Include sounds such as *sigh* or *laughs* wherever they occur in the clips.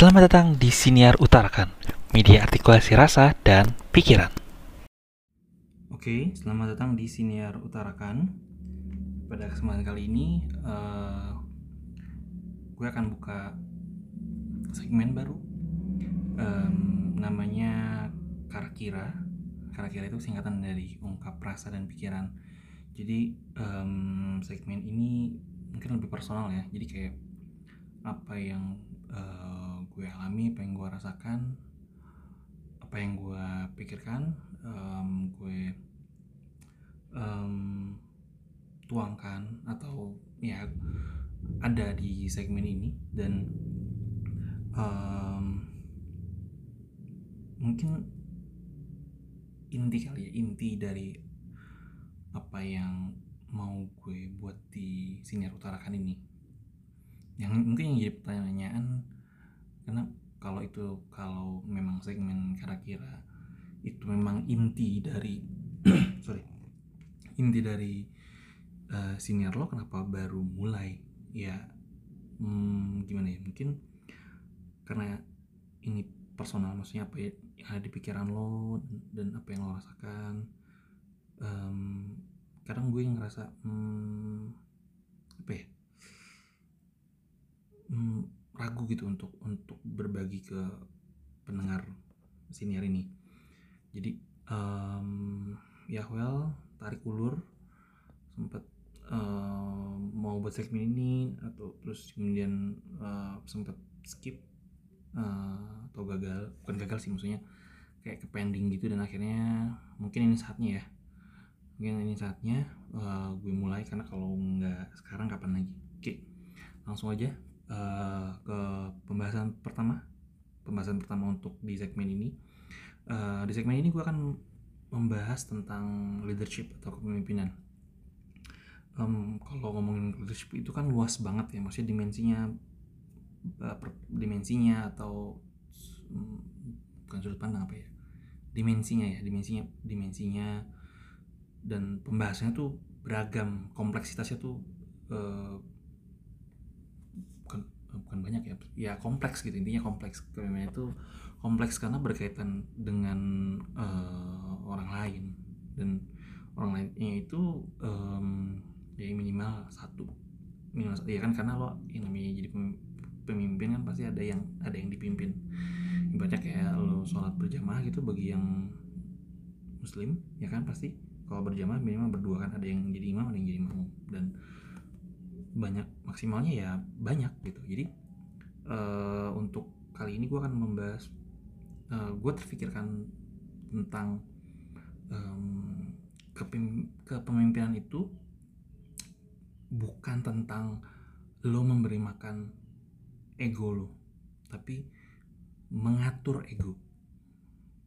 Selamat datang di Siniar Utarakan, media artikulasi rasa dan pikiran. Oke, selamat datang di Siniar Utarakan. Pada kesempatan kali ini, uh, gue akan buka segmen baru. Um, namanya Karakira. Karakira itu singkatan dari ungkap rasa dan pikiran. Jadi um, segmen ini mungkin lebih personal ya. Jadi kayak apa yang uh, gue alami, apa yang gue rasakan, apa yang gue pikirkan, um, gue um, tuangkan atau ya ada di segmen ini dan um, mungkin inti kali ya inti dari apa yang mau gue buat di siniar utarakan ini. Yang mungkin yang jadi pertanyaan karena kalau itu kalau memang segmen kira-kira itu memang inti dari *clears throat* sorry inti dari uh, senior lo kenapa baru mulai? Ya hmm, gimana ya? Mungkin karena ini personal maksudnya apa ya? Yang ada di pikiran lo dan apa yang lo rasakan. Um, kadang gue ngerasa hmm, apa ya? Hmm, ragu gitu untuk untuk berbagi ke pendengar senior ini. Jadi um, ya well tarik ulur sempat uh, mau buat segmen ini atau terus kemudian uh, sempat skip uh, atau gagal bukan gagal sih maksudnya kayak ke pending gitu dan akhirnya mungkin ini saatnya ya. Mungkin ini saatnya uh, gue mulai karena kalau nggak sekarang kapan lagi? Oke langsung aja uh, ke pembahasan pertama pembahasan pertama untuk di segmen ini uh, di segmen ini gue akan membahas tentang leadership atau kepemimpinan. Um, kalau ngomongin leadership itu kan luas banget ya, maksudnya dimensinya, uh, per, dimensinya atau um, bukan sudut pandang apa ya, dimensinya ya, dimensinya, dimensinya dan pembahasannya tuh beragam, kompleksitasnya tuh uh, bukan banyak ya, ya kompleks gitu intinya kompleks. Kepemimpinan itu kompleks karena berkaitan dengan uh, orang lain. Dan orang lainnya itu um, ya minimal satu. Minimal satu ya kan karena lo yang namanya jadi pemimpin kan pasti ada yang ada yang dipimpin. Ibaratnya kayak lo sholat berjamaah gitu bagi yang muslim ya kan pasti kalau berjamaah minimal berdua kan ada yang jadi imam ada yang jadi makmum. Dan banyak maksimalnya ya banyak gitu. Jadi uh, untuk kali ini gue akan membahas uh, eh, gue terpikirkan tentang um, kepemimpinan itu bukan tentang lo memberi makan ego lo tapi mengatur ego.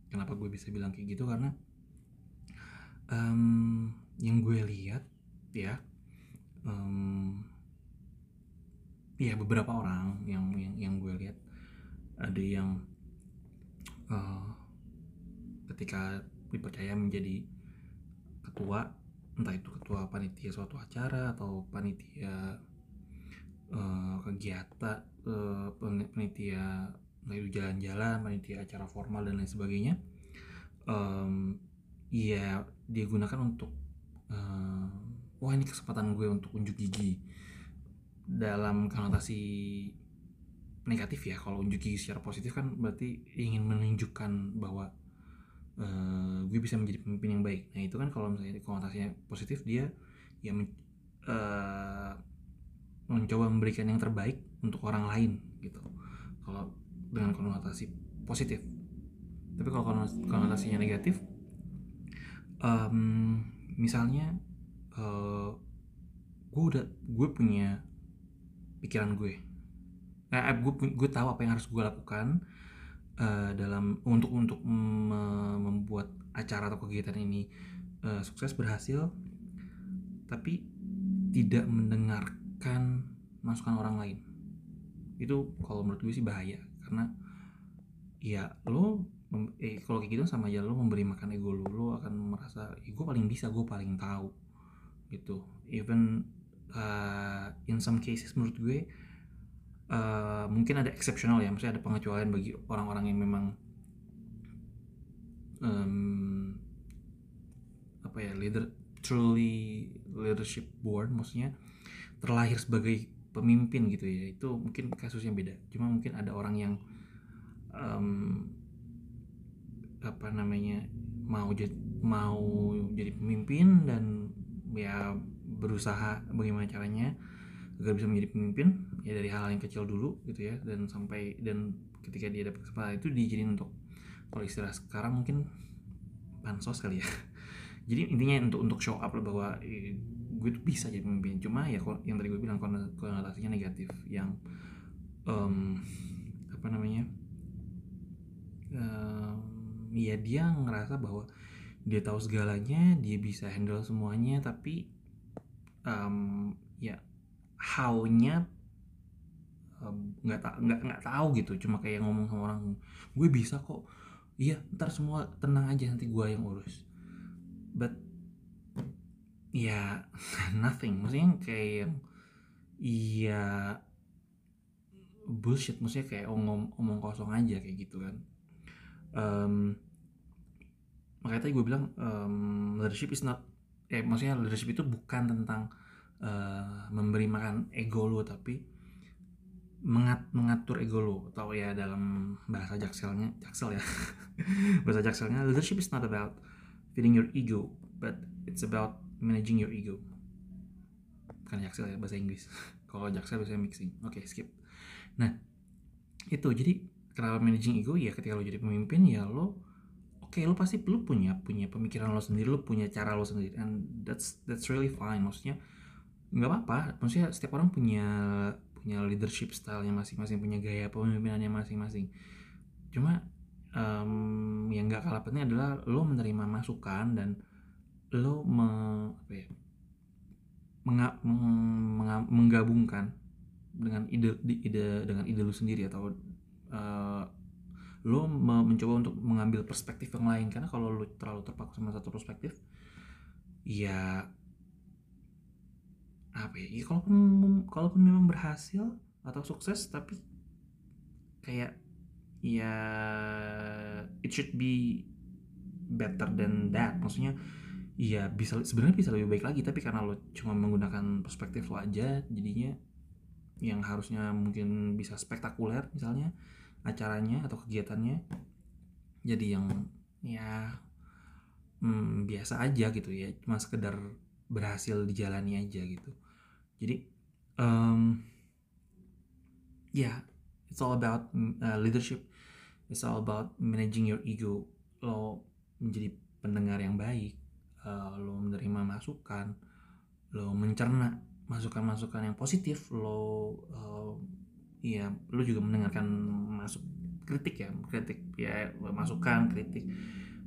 Kenapa gue bisa bilang kayak gitu? Karena um, yang gue lihat ya um, ya beberapa orang yang yang yang gue lihat. Ada yang uh, ketika dipercaya menjadi ketua entah itu ketua panitia suatu acara atau panitia uh, kegiatan uh, panitia itu jalan-jalan panitia acara formal dan lain sebagainya um, ya dia untuk uh, wah ini kesempatan gue untuk unjuk gigi dalam konotasi negatif ya kalau unjuk secara positif kan berarti ingin menunjukkan bahwa uh, gue bisa menjadi pemimpin yang baik. Nah itu kan kalau misalnya konotasinya positif dia ya men, uh, mencoba memberikan yang terbaik untuk orang lain gitu. Kalau dengan konotasi positif. Tapi kalau konotasinya negatif um, misalnya uh, gue udah gue punya pikiran gue. Nah, gue gue tahu apa yang harus gue lakukan uh, dalam untuk untuk me membuat acara atau kegiatan ini uh, sukses berhasil tapi tidak mendengarkan masukan orang lain. Itu kalau menurut gue sih bahaya karena ya lo eh kalau kayak gitu sama aja lo memberi makan ego lo lo akan merasa eh, paling bisa gue paling tahu gitu. Even uh, in some cases menurut gue uh, mungkin ada exceptional ya maksudnya ada pengecualian bagi orang-orang yang memang um, apa ya leader truly leadership born maksudnya terlahir sebagai pemimpin gitu ya. Itu mungkin kasusnya beda. Cuma mungkin ada orang yang um, apa namanya mau jadi mau jadi pemimpin dan ya berusaha bagaimana caranya agar bisa menjadi pemimpin ya dari hal, -hal yang kecil dulu gitu ya dan sampai dan ketika dia dapat kesempatan itu dijadiin untuk kalau istilah sekarang mungkin pansos kali ya. *laughs* Jadi intinya untuk untuk show up lah bahwa eh, gue tuh bisa jadi pemimpin. Cuma ya yang tadi gue bilang konotasinya negatif yang um, apa namanya um, ya dia ngerasa bahwa dia tahu segalanya dia bisa handle semuanya tapi um, ya how-nya nggak um, nggak nggak tahu gitu. Cuma kayak ngomong sama orang gue bisa kok. Iya ntar semua tenang aja nanti gue yang urus. But ya *laughs* nothing. Maksudnya kayak iya bullshit. Maksudnya kayak omong omong kosong aja kayak gitu kan. Um, makanya tadi gue bilang um, leadership is not eh maksudnya leadership itu bukan tentang uh, memberi makan ego lo tapi mengat, mengatur ego lo atau ya dalam bahasa jakselnya jaksel ya. *laughs* Bahasa jakselnya leadership is not about feeding your ego but it's about managing your ego. Bukan jaksel ya bahasa Inggris. *laughs* Kalau jaksel biasanya mixing. Oke okay, skip. Nah itu. Jadi kenapa managing ego? Ya ketika lo jadi pemimpin ya lo okay, lo pasti lo punya punya pemikiran lo sendiri lo punya cara lo sendiri and that's that's really fine. Maksudnya nggak apa-apa. Maksudnya setiap orang punya punya leadership stylenya masing-masing punya gaya pemimpinannya masing-masing. Cuma um, yang nggak kalah penting adalah lo menerima masukan dan lo me, apa ya, menga, meng, menga, menggabungkan dengan ide, ide dengan ide lo sendiri atau uh, lo me, mencoba untuk mengambil perspektif yang lain. Karena kalau lo terlalu terpaku sama satu perspektif ya apa ya, ya kalaupun kalaupun memang berhasil atau sukses tapi kayak ya it should be better than that. Maksudnya ya bisa sebenarnya bisa lebih baik lagi tapi karena lo cuma menggunakan perspektif lo aja jadinya yang harusnya mungkin bisa spektakuler misalnya acaranya atau kegiatannya jadi yang ya hmm, biasa aja gitu ya cuma sekedar berhasil dijalani aja gitu. Jadi um, ya yeah, it's all about uh, leadership. It's all about managing your ego. Lo menjadi pendengar yang baik uh, lo menerima masukan lo mencerna masukan-masukan yang positif lo uh, ya lo juga mendengarkan masuk kritik ya kritik ya masukan kritik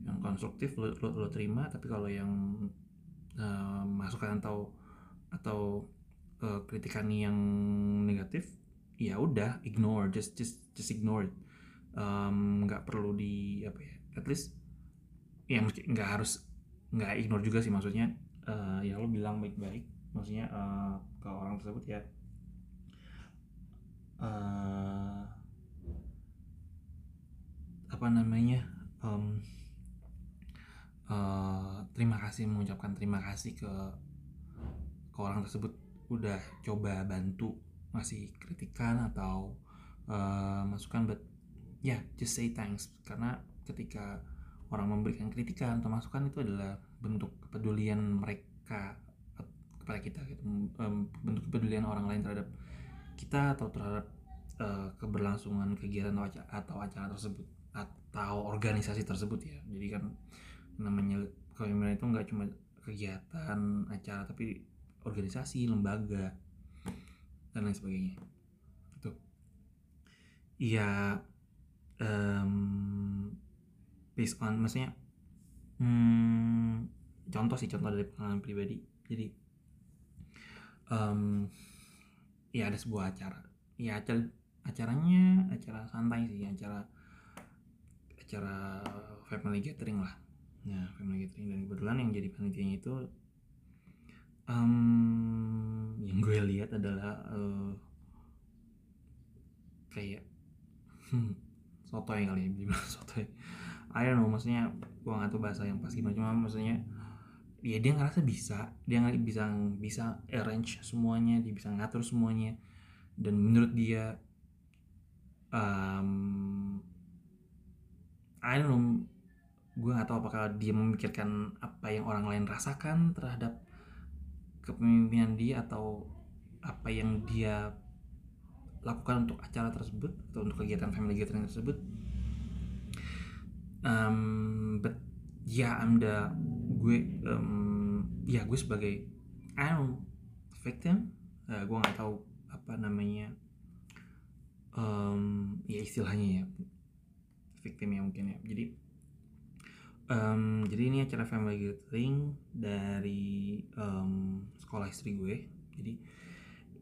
yang konstruktif lo, lo, lo terima tapi kalau yang uh, masukan atau atau uh, kritikan yang negatif ya udah ignore just just just ignore it. Nggak um, perlu di apa ya at least ya nggak harus nggak ignore juga sih maksudnya uh, ya lo bilang baik-baik maksudnya uh, ke orang tersebut ya uh, apa namanya um, uh, terima kasih mengucapkan terima kasih ke ke orang tersebut. Udah coba bantu ngasih kritikan atau uh, masukan but ya yeah, just say thanks. Karena ketika orang memberikan kritikan atau masukan itu adalah bentuk kepedulian mereka kepada kita gitu. Bentuk kepedulian orang lain terhadap kita atau terhadap uh, keberlangsungan kegiatan atau acara, tersebut atau organisasi tersebut ya. Jadi kan namanya kepemimpinan itu nggak cuma kegiatan acara tapi organisasi lembaga dan lain sebagainya. Itu iya um, based on maksudnya hmm, contoh sih contoh dari pengalaman pribadi. Jadi um, ya ada sebuah acara. Ya acara acaranya acara santai sih acara acara family gathering lah. Ya family gathering. Dan kebetulan yang jadi panitianya itu um, yang gue lihat adalah uh, kayak hmm, sotoy kali ya bilang *laughs* sotoy. I don't know maksudnya gua nggak tahu bahasa yang pasti gimana. Cuma maksudnya ya dia ngerasa bisa dia bisa bisa arrange semuanya dia bisa ngatur semuanya. Dan menurut dia um, I don't know gue nggak tahu apakah dia memikirkan apa yang orang lain rasakan terhadap kepemimpinan dia atau apa yang dia lakukan untuk acara tersebut atau untuk kegiatan family gathering tersebut. Um, but yeah, I'm the gue um, ya gue sebagai I don't victim uh, gue nggak tahu apa namanya um, ya istilahnya ya victim ya mungkin ya. Jadi um, jadi ini acara family gathering dari um, sekolah istri gue. Jadi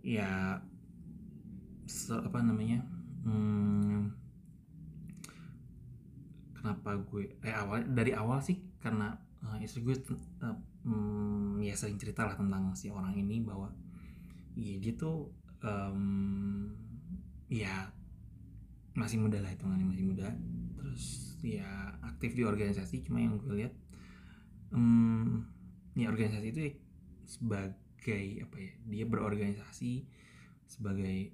ya se, apa namanya hmm, kenapa gue eh awal dari awal sih karena uh, istri gue uh, um, ya sering cerita lah tentang si orang ini bahwa ya dia tuh um, ya masih muda lah hitungannya masih muda. Terus ya aktif di organisasi cuma yang gue lihat um, ya organisasi itu ya sebagai apa ya dia berorganisasi sebagai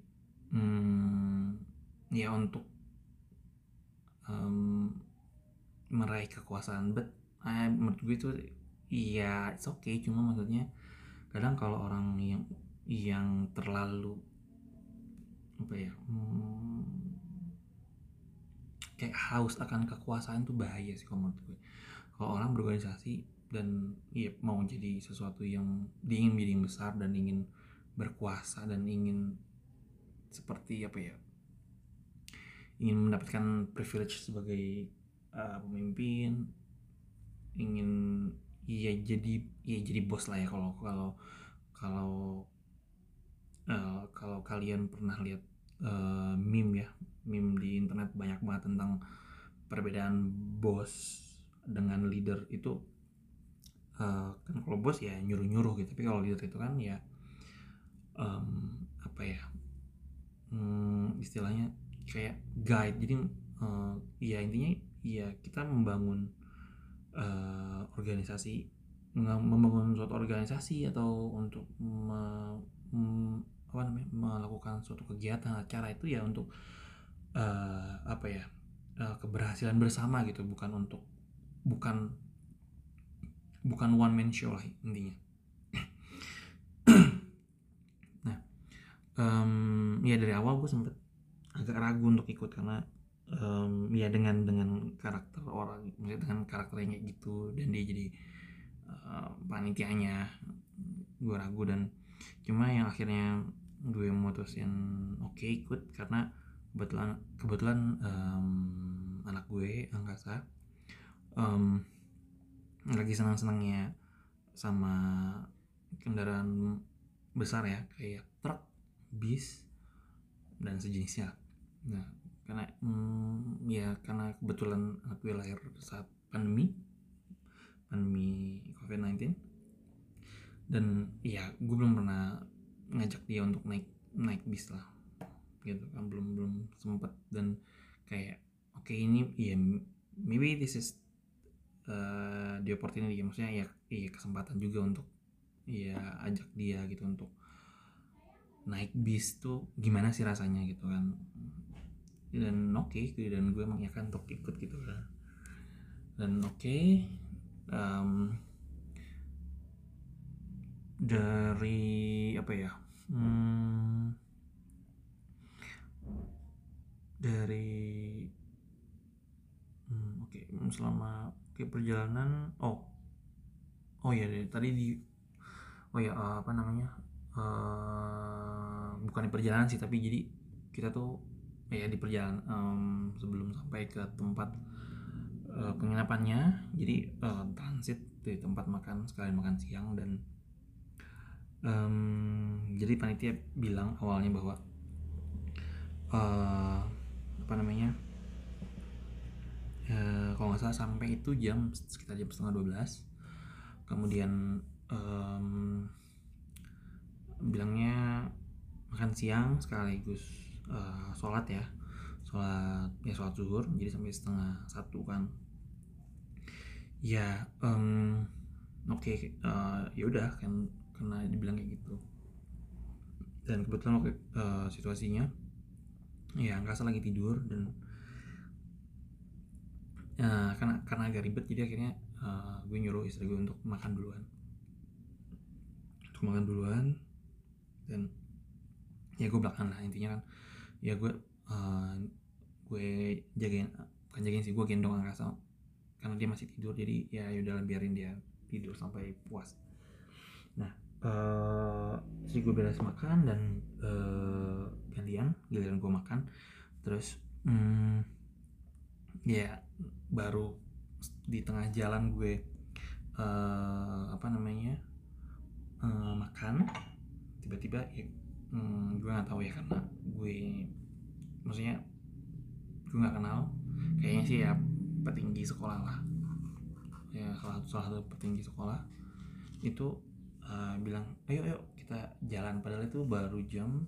um, ya untuk um, meraih kekuasaan but uh, menurut gue itu iya it's okay. Cuma maksudnya kadang kalau orang yang yang terlalu apa ya hmm, kayak haus akan kekuasaan tuh bahaya sih kalau menurut gue. Kalau orang berorganisasi dan ya mau jadi sesuatu yang diingin menjadi yang besar dan ingin berkuasa dan ingin seperti apa ya ingin mendapatkan privilege sebagai uh, pemimpin ingin ya jadi ya jadi bos lah ya kalau kalau kalau uh, kalau kalian pernah lihat uh, meme ya. Meme di internet banyak banget tentang perbedaan bos dengan leader itu uh, kan kalau bos ya nyuruh nyuruh gitu tapi kalau leader itu kan ya um, apa ya um, istilahnya kayak guide. Jadi uh, ya intinya ya kita membangun uh, organisasi membangun suatu organisasi atau untuk me, apa namanya melakukan suatu kegiatan acara itu ya untuk uh, apa ya uh, keberhasilan bersama gitu bukan untuk bukan bukan one man show lah intinya. Nah um, ya dari awal gue sempet agak ragu untuk ikut karena um, ya dengan dengan karakter orang dengan karakternya gitu dan dia jadi uh, panitianya gue ragu dan cuma yang akhirnya gue mutusin oke okay, ikut karena kebetulan kebetulan um, anak gue angkasa um, lagi senang senangnya sama kendaraan besar ya kayak truk bis dan sejenisnya. Nah karena hmm, ya karena kebetulan gue lahir saat pandemi pandemi covid-19 dan ya gue belum pernah ngajak dia untuk naik naik bis lah gitu kan. Belum belum sempet. Dan kayak oke okay, ini ya maybe this is uh, the opportunity. Ya maksudnya ya iya kesempatan juga untuk ya ajak dia gitu untuk naik bis tuh gimana sih rasanya gitu kan dan oke okay, dan gue mengiyakan untuk ikut gitu kan. Dan oke okay, um, dari apa ya? Hmm, dari hmm, oke okay, selama ke perjalanan oh oh ya tadi di oh ya uh, apa namanya uh, bukan di perjalanan sih tapi jadi kita tuh ya di perjalanan um, sebelum sampai ke tempat uh, penginapannya. Jadi uh, transit di tempat makan sekalian makan siang dan um, jadi panitia bilang awalnya bahwa uh, apa namanya uh, kalau nggak salah sampai itu jam sekitar jam setengah 12 kemudian um, bilangnya makan siang sekaligus uh, sholat ya. Sholat ya sholat zuhur jadi sampai setengah satu kan. Ya um, oke okay, uh, ya udah kan karena dibilang kayak gitu. Dan kebetulan waktu uh, situasinya ya ngerasa lagi tidur dan uh, karena karena agak ribet jadi akhirnya uh, gue nyuruh istri gue untuk makan duluan. Untuk makan duluan dan ya gue belakang lah intinya kan ya gue uh, gue jagain bukan jagain sih gue gendong angkasa karena dia masih tidur jadi ya udah biarin dia tidur sampai puas. Nah uh, si gue beres makan dan uh, gantian giliran gue makan terus hmm, ya baru di tengah jalan gue uh, apa namanya uh, makan tiba-tiba ya, hmm, gue nggak tahu ya karena gue maksudnya gue nggak kenal. Kayaknya sih ya petinggi sekolah lah. Ya salah satu salah satu petinggi sekolah. Itu uh, bilang ayo ayo kita jalan. Padahal itu baru jam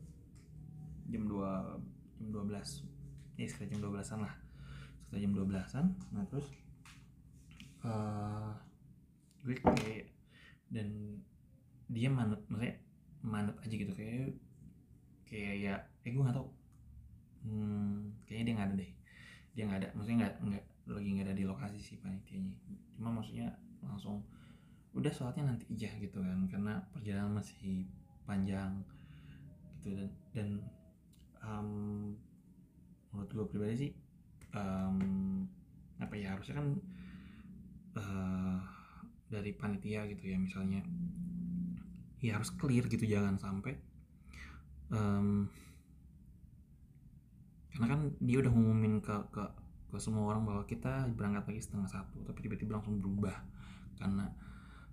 jam dua jam dua belas. Ya sekitar jam dua belasan lah. Sekitar jam dua belasan. Nah terus uh, gue kayak dan dia manut maksudnya manut aja gitu. Kayak kayak ya eh gue nggak tahu. Hmm, kayaknya dia nggak ada deh. Dia nggak ada. Maksudnya nggak nggak lagi nggak ada di lokasi sih panitianya. Cuma maksudnya langsung udah sholatnya nanti aja gitu kan. Karena perjalanan masih panjang gitu. Dan dan um, menurut gue pribadi sih um, apa ya harusnya kan uh, dari panitia gitu ya misalnya ya harus clear gitu jangan sampai um, karena kan dia udah ngumumin ke ke ke semua orang bahwa kita berangkat lagi setengah satu tapi tiba-tiba langsung berubah. Karena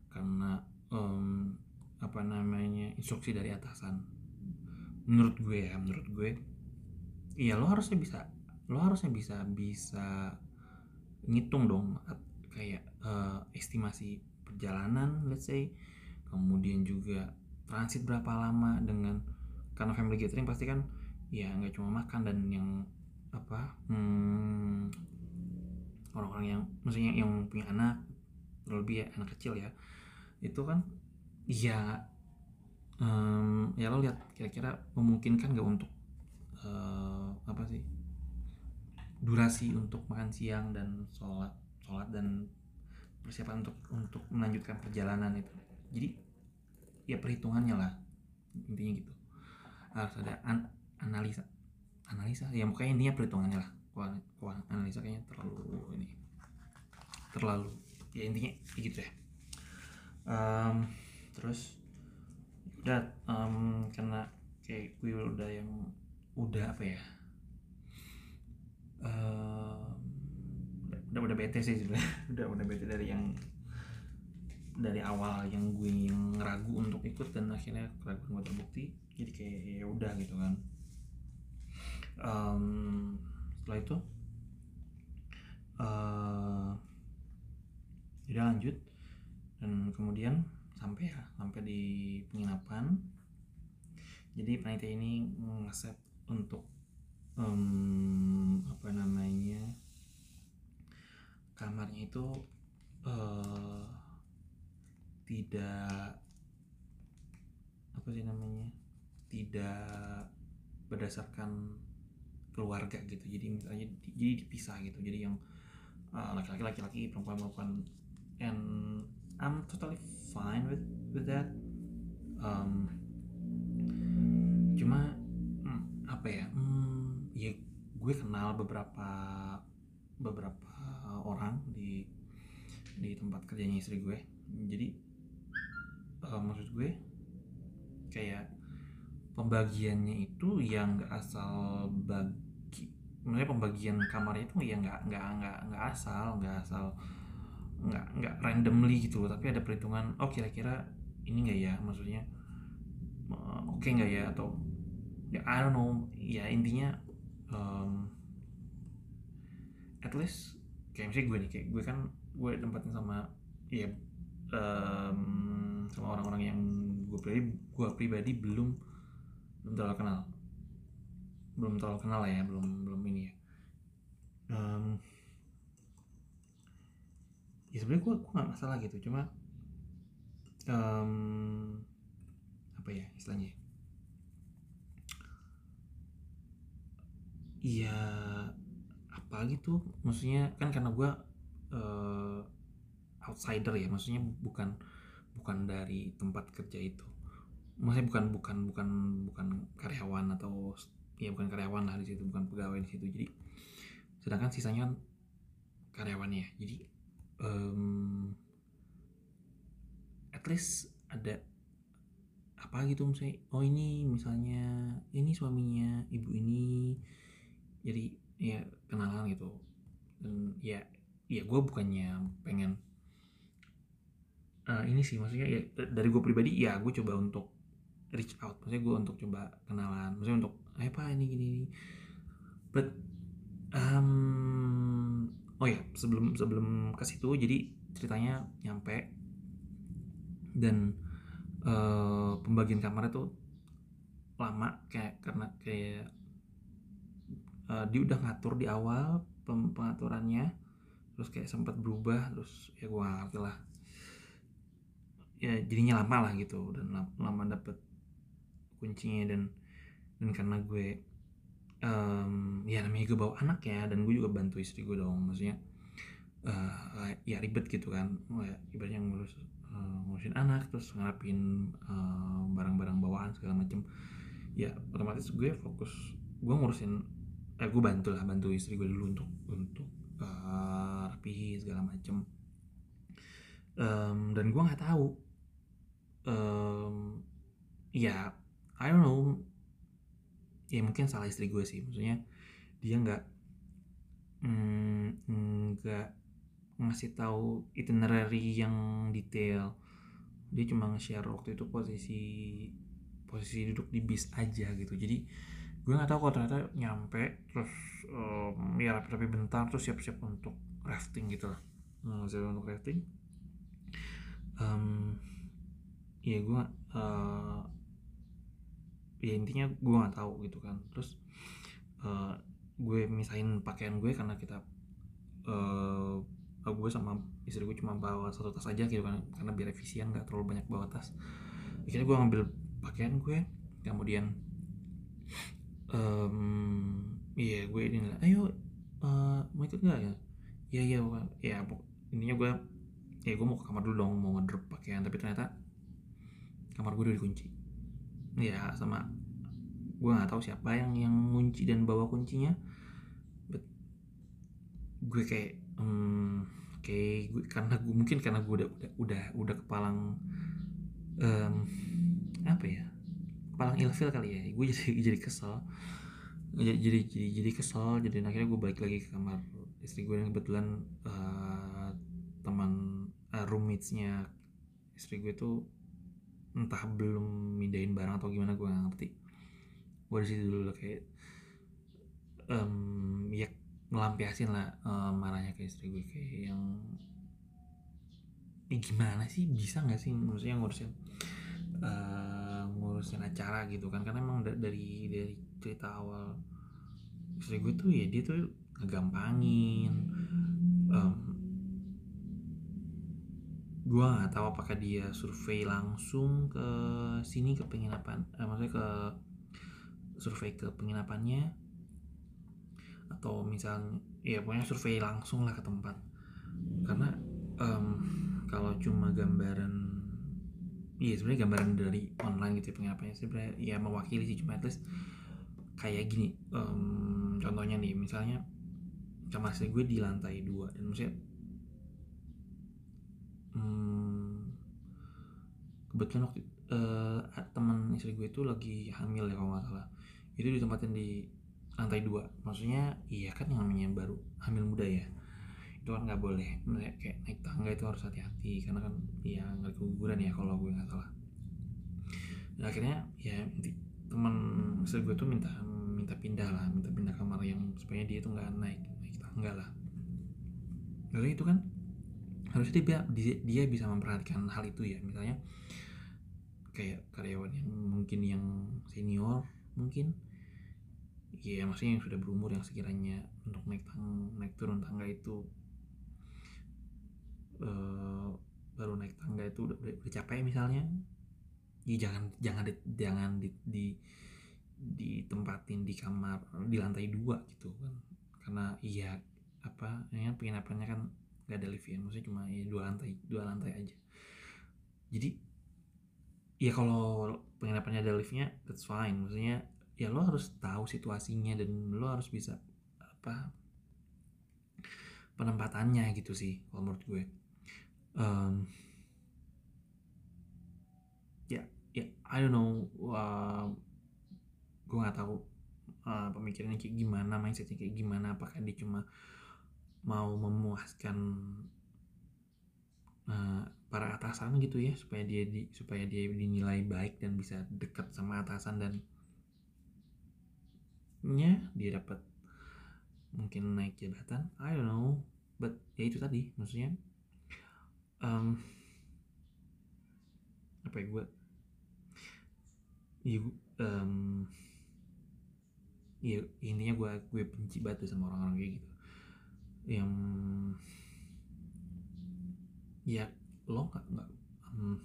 karena um, apa namanya instruksi dari atasan. Menurut gue ya menurut gue iya lo harusnya bisa lo harusnya bisa bisa ngitung dong kayak uh, estimasi perjalanan let's say. Kemudian juga transit berapa lama dengan karena family gathering pasti kan ya nggak cuma makan dan yang apa hmm, orang-orang yang maksudnya yang punya anak terlebih ya anak kecil ya itu kan ya um, ya lo lihat kira-kira memungkinkan gak untuk uh, apa sih durasi untuk makan siang dan sholat sholat dan persiapan untuk untuk melanjutkan perjalanan itu. Jadi ya perhitungannya lah intinya gitu harus ada an analisa analisa. Ya makanya intinya perhitungannya lah. Keuangan analisa kayaknya terlalu ini terlalu ya intinya gitu ya. Um, terus udah um, karena kayak gue udah yang udah apa ya? Udah udah bete sih sudah *laughs* udah udah bete dari yang dari awal yang gue ikut dan akhirnya keraguan gue terbukti. Jadi kayak ya udah gitu kan. Um, setelah itu uh, lanjut. Dan kemudian sampai ya sampai di penginapan. Jadi panitia ini ngeset untuk um, apa namanya kamarnya itu uh, tidak apa sih namanya tidak berdasarkan keluarga gitu. Jadi misalnya jadi dipisah gitu. Jadi yang laki-laki uh, laki-laki perempuan perempuan. And I'm totally fine with with that. Um, cuma hmm, apa ya hmm, ya gue kenal beberapa beberapa orang di di tempat kerjanya istri gue. Jadi uh, maksud gue kayak pembagiannya itu yang nggak asal bagi sebenarnya pembagian kamarnya itu ya nggak nggak nggak nggak asal nggak asal nggak nggak randomly gitu tapi ada perhitungan oh kira-kira ini nggak ya? Maksudnya oke okay nggak ya? Atau ya I don't know. Ya intinya um, at least kayak misalnya gue nih kayak gue kan gue tempatin sama ya um, sama orang-orang yang gue pribadi gue pribadi belum belum terlalu kenal. Belum terlalu kenal ya belum belum ini ya. Um, ya sebenarnya gue gue nggak masalah gitu cuma um, apa ya istilahnya iya apa gitu? Maksudnya kan karena gue uh, outsider ya maksudnya bukan bukan dari tempat kerja itu maksudnya bukan bukan bukan bukan karyawan atau ya bukan karyawan lah di situ bukan pegawai di situ. Jadi sedangkan sisanya kan karyawannya jadi um, at least ada apa gitu misalnya oh ini misalnya ini suaminya ibu ini. Jadi ya kenalan gitu. Dan ya ya gue bukannya pengen uh, ini sih maksudnya ya dari gue pribadi ya gue coba untuk reach out. Maksudnya gue untuk coba kenalan. Maksudnya untuk eh apa ini gini, gini. but um, oh ya sebelum sebelum ke situ jadi ceritanya nyampe. Dan uh, pembagian kamar itu lama kayak karena kayak uh, dia udah ngatur di awal pengaturannya terus kayak sempat berubah terus ya gue ngerti lah. Ya jadinya lama lah gitu dan lama, lama dapet kuncinya dan dan karena gue um, ya namanya gue bawa anak ya dan gue juga bantu istri gue dong. Maksudnya uh, ya ribet gitu kan. Ya, ibaratnya ngurus uh, ngurusin anak terus ngarapin uh, barang-barang bawaan segala macem. Ya otomatis gue fokus gue ngurusin eh gue bantu lah bantu istri gue dulu untuk untuk uh, rapi segala macem. Um, dan gue nggak tahu um, ya I don't know. Ya mungkin salah istri gue sih. Maksudnya dia nggak mm, nggak mm, ngasih tahu itinerary yang detail. Dia cuma nge-share waktu itu posisi posisi duduk di bis aja gitu. Jadi gue nggak tahu kalau ternyata nyampe terus um, ya rapi-rapi bentar terus siap-siap untuk rafting gitu lah. Hmm, siap untuk rafting. Um, ya gue uh, ya intinya gue nggak tahu gitu kan. Terus uh, gue misahin pakaian gue karena kita uh, gue sama istri gue cuma bawa satu tas aja gitu kan karena biar efisien nggak terlalu banyak bawa tas. Akhirnya gue ngambil pakaian gue kemudian um, iya gue ini ayo uh, mau ikut nggak ya? Ya ya ya intinya gue ya gue mau ke kamar dulu dong mau ngedrop pakaian tapi ternyata kamar gue udah dikunci ya sama. Gue nggak tahu siapa yang yang kunci dan bawa kuncinya. But gue kayak um, kayak gue karena gue mungkin karena gue udah udah udah udah kepalang um, apa ya kepalang ilfil kali ya. Gue jadi *laughs* jadi kesel. Jadi jadi jadi, jadi kesel. Jadi akhirnya gue balik lagi ke kamar istri gue yang kebetulan uh, teman uh, roommates-nya istri gue tuh entah belum mindahin barang atau gimana gue gak ngerti. Gue di situ dulu kayak um, ya ngelampiasin lah um, marahnya ke istri gue kayak yang eh, gimana sih bisa nggak sih maksudnya ngurusin uh, ngurusin acara gitu kan? Karena emang dari dari cerita awal istri gue tuh ya dia tuh ngegampangin um, gue nggak tahu apakah dia survei langsung ke sini ke penginapan eh, maksudnya ke survei ke penginapannya atau misalnya ya pokoknya survei langsung lah ke tempat. Karena um, kalau cuma gambaran iya sebenarnya gambaran dari online gitu ya penginapannya sebenarnya ya mewakili sih cuma at least kayak gini um, contohnya nih misalnya kamar gue di lantai dua dan maksudnya hmm, kebetulan waktu uh, teman istri gue itu lagi hamil ya kalau nggak salah. Itu ditempatin di lantai dua. Maksudnya iya kan yang namanya baru hamil muda ya? Itu kan nggak boleh kayak naik tangga itu harus hati-hati karena kan ya nggak keguguran ya kalau gue nggak salah. Dan akhirnya ya teman istri gue tuh minta minta pindah lah minta pindah kamar yang supaya dia tuh nggak naik naik tangga lah. Lalu itu kan harusnya dia, dia bisa memperhatikan hal itu ya misalnya kayak karyawan yang mungkin yang senior mungkin ya maksudnya yang sudah berumur yang sekiranya untuk naik tang naik turun tangga itu uh, baru naik tangga itu udah, udah, capek misalnya ya jangan jangan di, jangan di, di ditempatin di kamar di lantai dua gitu kan. Karena iya apa ya penginapannya kan gak ada lift ya maksudnya cuma ya dua lantai dua lantai aja. Jadi ya kalau penginapannya ada liftnya that's fine. Maksudnya ya lo harus tahu situasinya dan lo harus bisa apa penempatannya gitu sih kalau menurut gue. Um, ya ya I don't know uh, gue nggak tahu uh, pemikirannya kayak gimana mindsetnya kayak gimana apakah dia cuma mau memuaskan uh, para atasan gitu ya supaya dia di, supaya dia dinilai baik dan bisa dekat sama atasan dan nya dia dapat mungkin naik jabatan. I don't know but ya itu tadi maksudnya. Um, apa ya gue ya, um, ya intinya gue gue benci banget sama orang-orang kayak gitu yang ya lo nggak nggak um,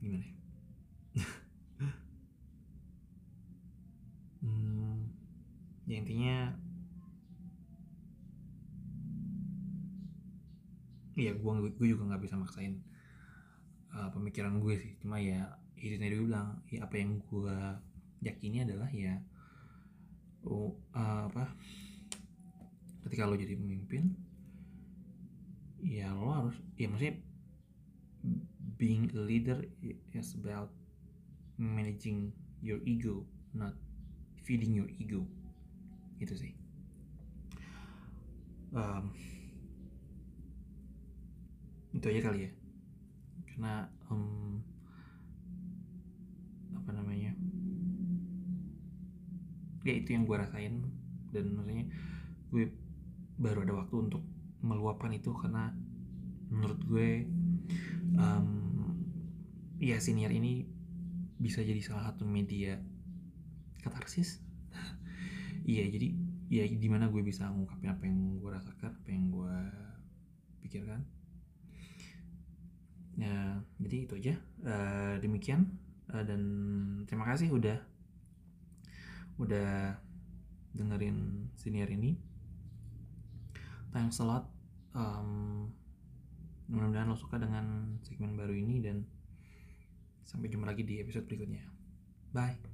gimana ya? *laughs* Ya intinya ya gue gue juga nggak bisa maksain uh, pemikiran gue sih. Cuma ya itu tadi gue bilang ya apa yang gue yakini adalah ya oh, uh, apa? Ketika lo jadi pemimpin ya lo harus ya maksudnya being a leader is about managing your ego not feeding your ego. Itu sih. Um, itu aja kali ya. Karena um, apa namanya ya itu yang gue rasain. Dan maksudnya gue baru ada waktu untuk meluapkan itu karena menurut gue um, ya senior ini bisa jadi salah satu media katarsis. *laughs* Iya jadi ya di mana gue bisa ngungkapin apa yang gue rasakan apa yang gue pikirkan. Ya jadi itu aja. Uh, demikian. Uh, dan terima kasih udah udah dengerin senior ini. Thanks a lot um, mudah-mudahan lo suka dengan segmen baru ini dan sampai jumpa lagi di episode berikutnya. Bye